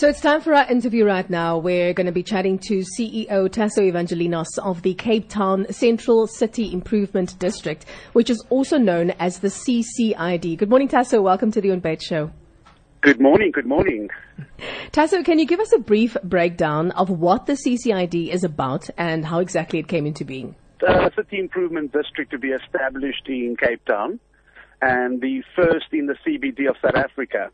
So it's time for our interview right now. We're going to be chatting to CEO Tasso Evangelinos of the Cape Town Central City Improvement District, which is also known as the CCID. Good morning, Tasso. Welcome to the Unpaid Show. Good morning. Good morning. Tasso, can you give us a brief breakdown of what the CCID is about and how exactly it came into being? The City Improvement District to be established in Cape Town and the first in the CBD of South Africa.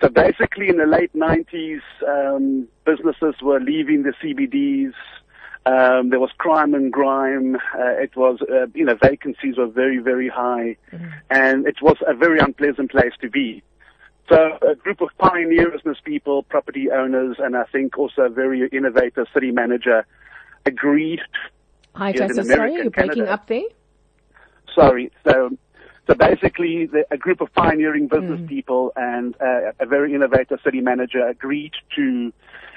So basically, in the late 90s, um, businesses were leaving the CBDs. Um, there was crime and grime. Uh, it was, uh, you know, vacancies were very, very high, mm-hmm. and it was a very unpleasant place to be. So a group of pioneer business people, property owners, and I think also a very innovative city manager agreed. Hi, Jessica. Sorry, you're Canada. breaking up there. Sorry. So so basically, the, a group of pioneering business mm. people and uh, a very innovative city manager agreed to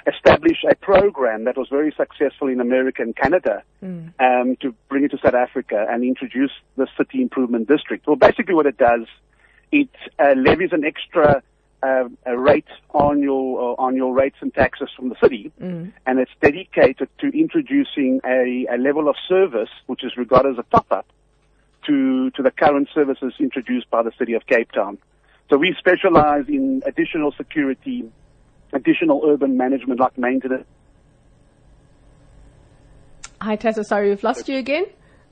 establish a program that was very successful in America and Canada mm. um, to bring it to South Africa and introduce the City Improvement District. Well, basically, what it does, it uh, levies an extra uh, a rate on your uh, on your rates and taxes from the city, mm. and it's dedicated to introducing a, a level of service which is regarded as a top up to, to the current services introduced by the City of Cape Town. So we specialize in additional security, additional urban management like maintenance. Hi, Tessa. Sorry, we've lost you again.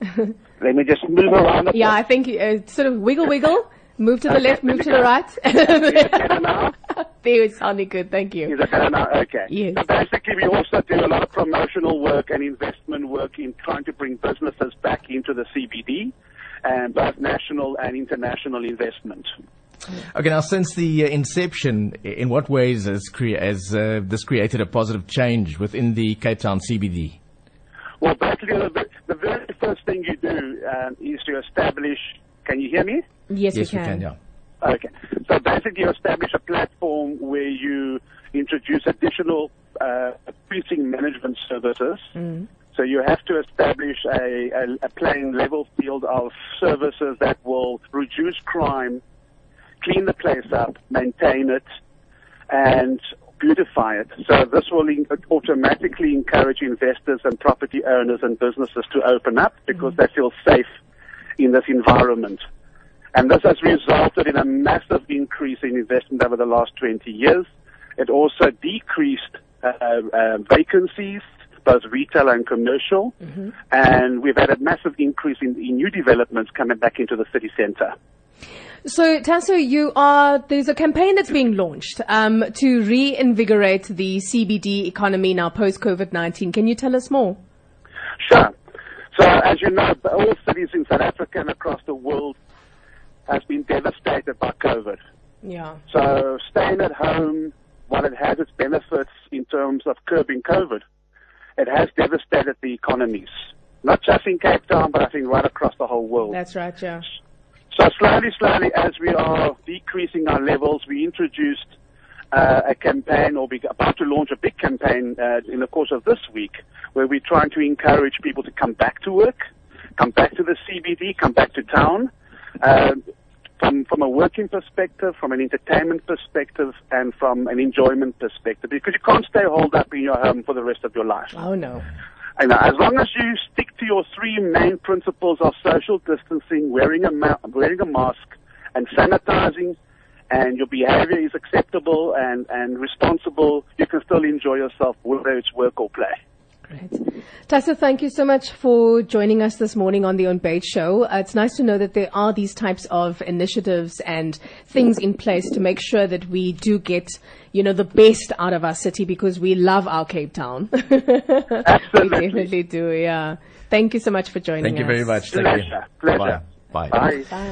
Let me just move around. Yeah, I think uh, sort of wiggle, wiggle. Move to the left, move to the right. there, it's sounding good. Thank you. Is it better now? Okay. Yes. So basically, we also do a lot of promotional work and investment work in trying to bring businesses back into the CBD and both national and international investment. Okay, now since the uh, inception, in what ways has, cre- has uh, this created a positive change within the Cape Town CBD? Well, basically, the, the very first thing you do um, is to establish. Can you hear me? Yes, yes we can. We can yeah. Okay. So basically, you establish a platform where you introduce additional uh, precinct management services. Mm. So you have to establish a, a, a plain level field of services that will reduce crime, clean the place up, maintain it, and beautify it. So this will in- automatically encourage investors and property owners and businesses to open up because mm-hmm. they feel safe in this environment. And this has resulted in a massive increase in investment over the last 20 years. It also decreased uh, uh, vacancies both retail and commercial. Mm-hmm. And we've had a massive increase in, in new developments coming back into the city centre. So, Tasso, you are there's a campaign that's being launched um, to reinvigorate the CBD economy now post COVID nineteen. Can you tell us more? Sure. So, as you know, all cities in South Africa and across the world has been devastated by COVID. Yeah. So, staying at home, while it has its benefits in terms of curbing COVID, it has devastated the economies, not just in Cape Town, but I think right across the whole world. That's right, yeah. So slowly, slowly, as we are decreasing our levels, we introduced uh, a campaign, or we're about to launch a big campaign uh, in the course of this week, where we're trying to encourage people to come back to work, come back to the CBD, come back to town. Uh, from from a working perspective, from an entertainment perspective, and from an enjoyment perspective, because you can't stay holed up in your home for the rest of your life. Oh no. And as long as you stick to your three main principles of social distancing, wearing a ma- wearing a mask, and sanitizing, and your behavior is acceptable and, and responsible, you can still enjoy yourself, whether it's work or play. Great. Tasso, thank you so much for joining us this morning on the Unpaid Show. Uh, it's nice to know that there are these types of initiatives and things in place to make sure that we do get, you know, the best out of our city because we love our Cape Town. Absolutely. we definitely do, yeah. Thank you so much for joining Thank us. you very much. Thank Pleasure. you. Pleasure. Bye. Bye. Bye. Bye.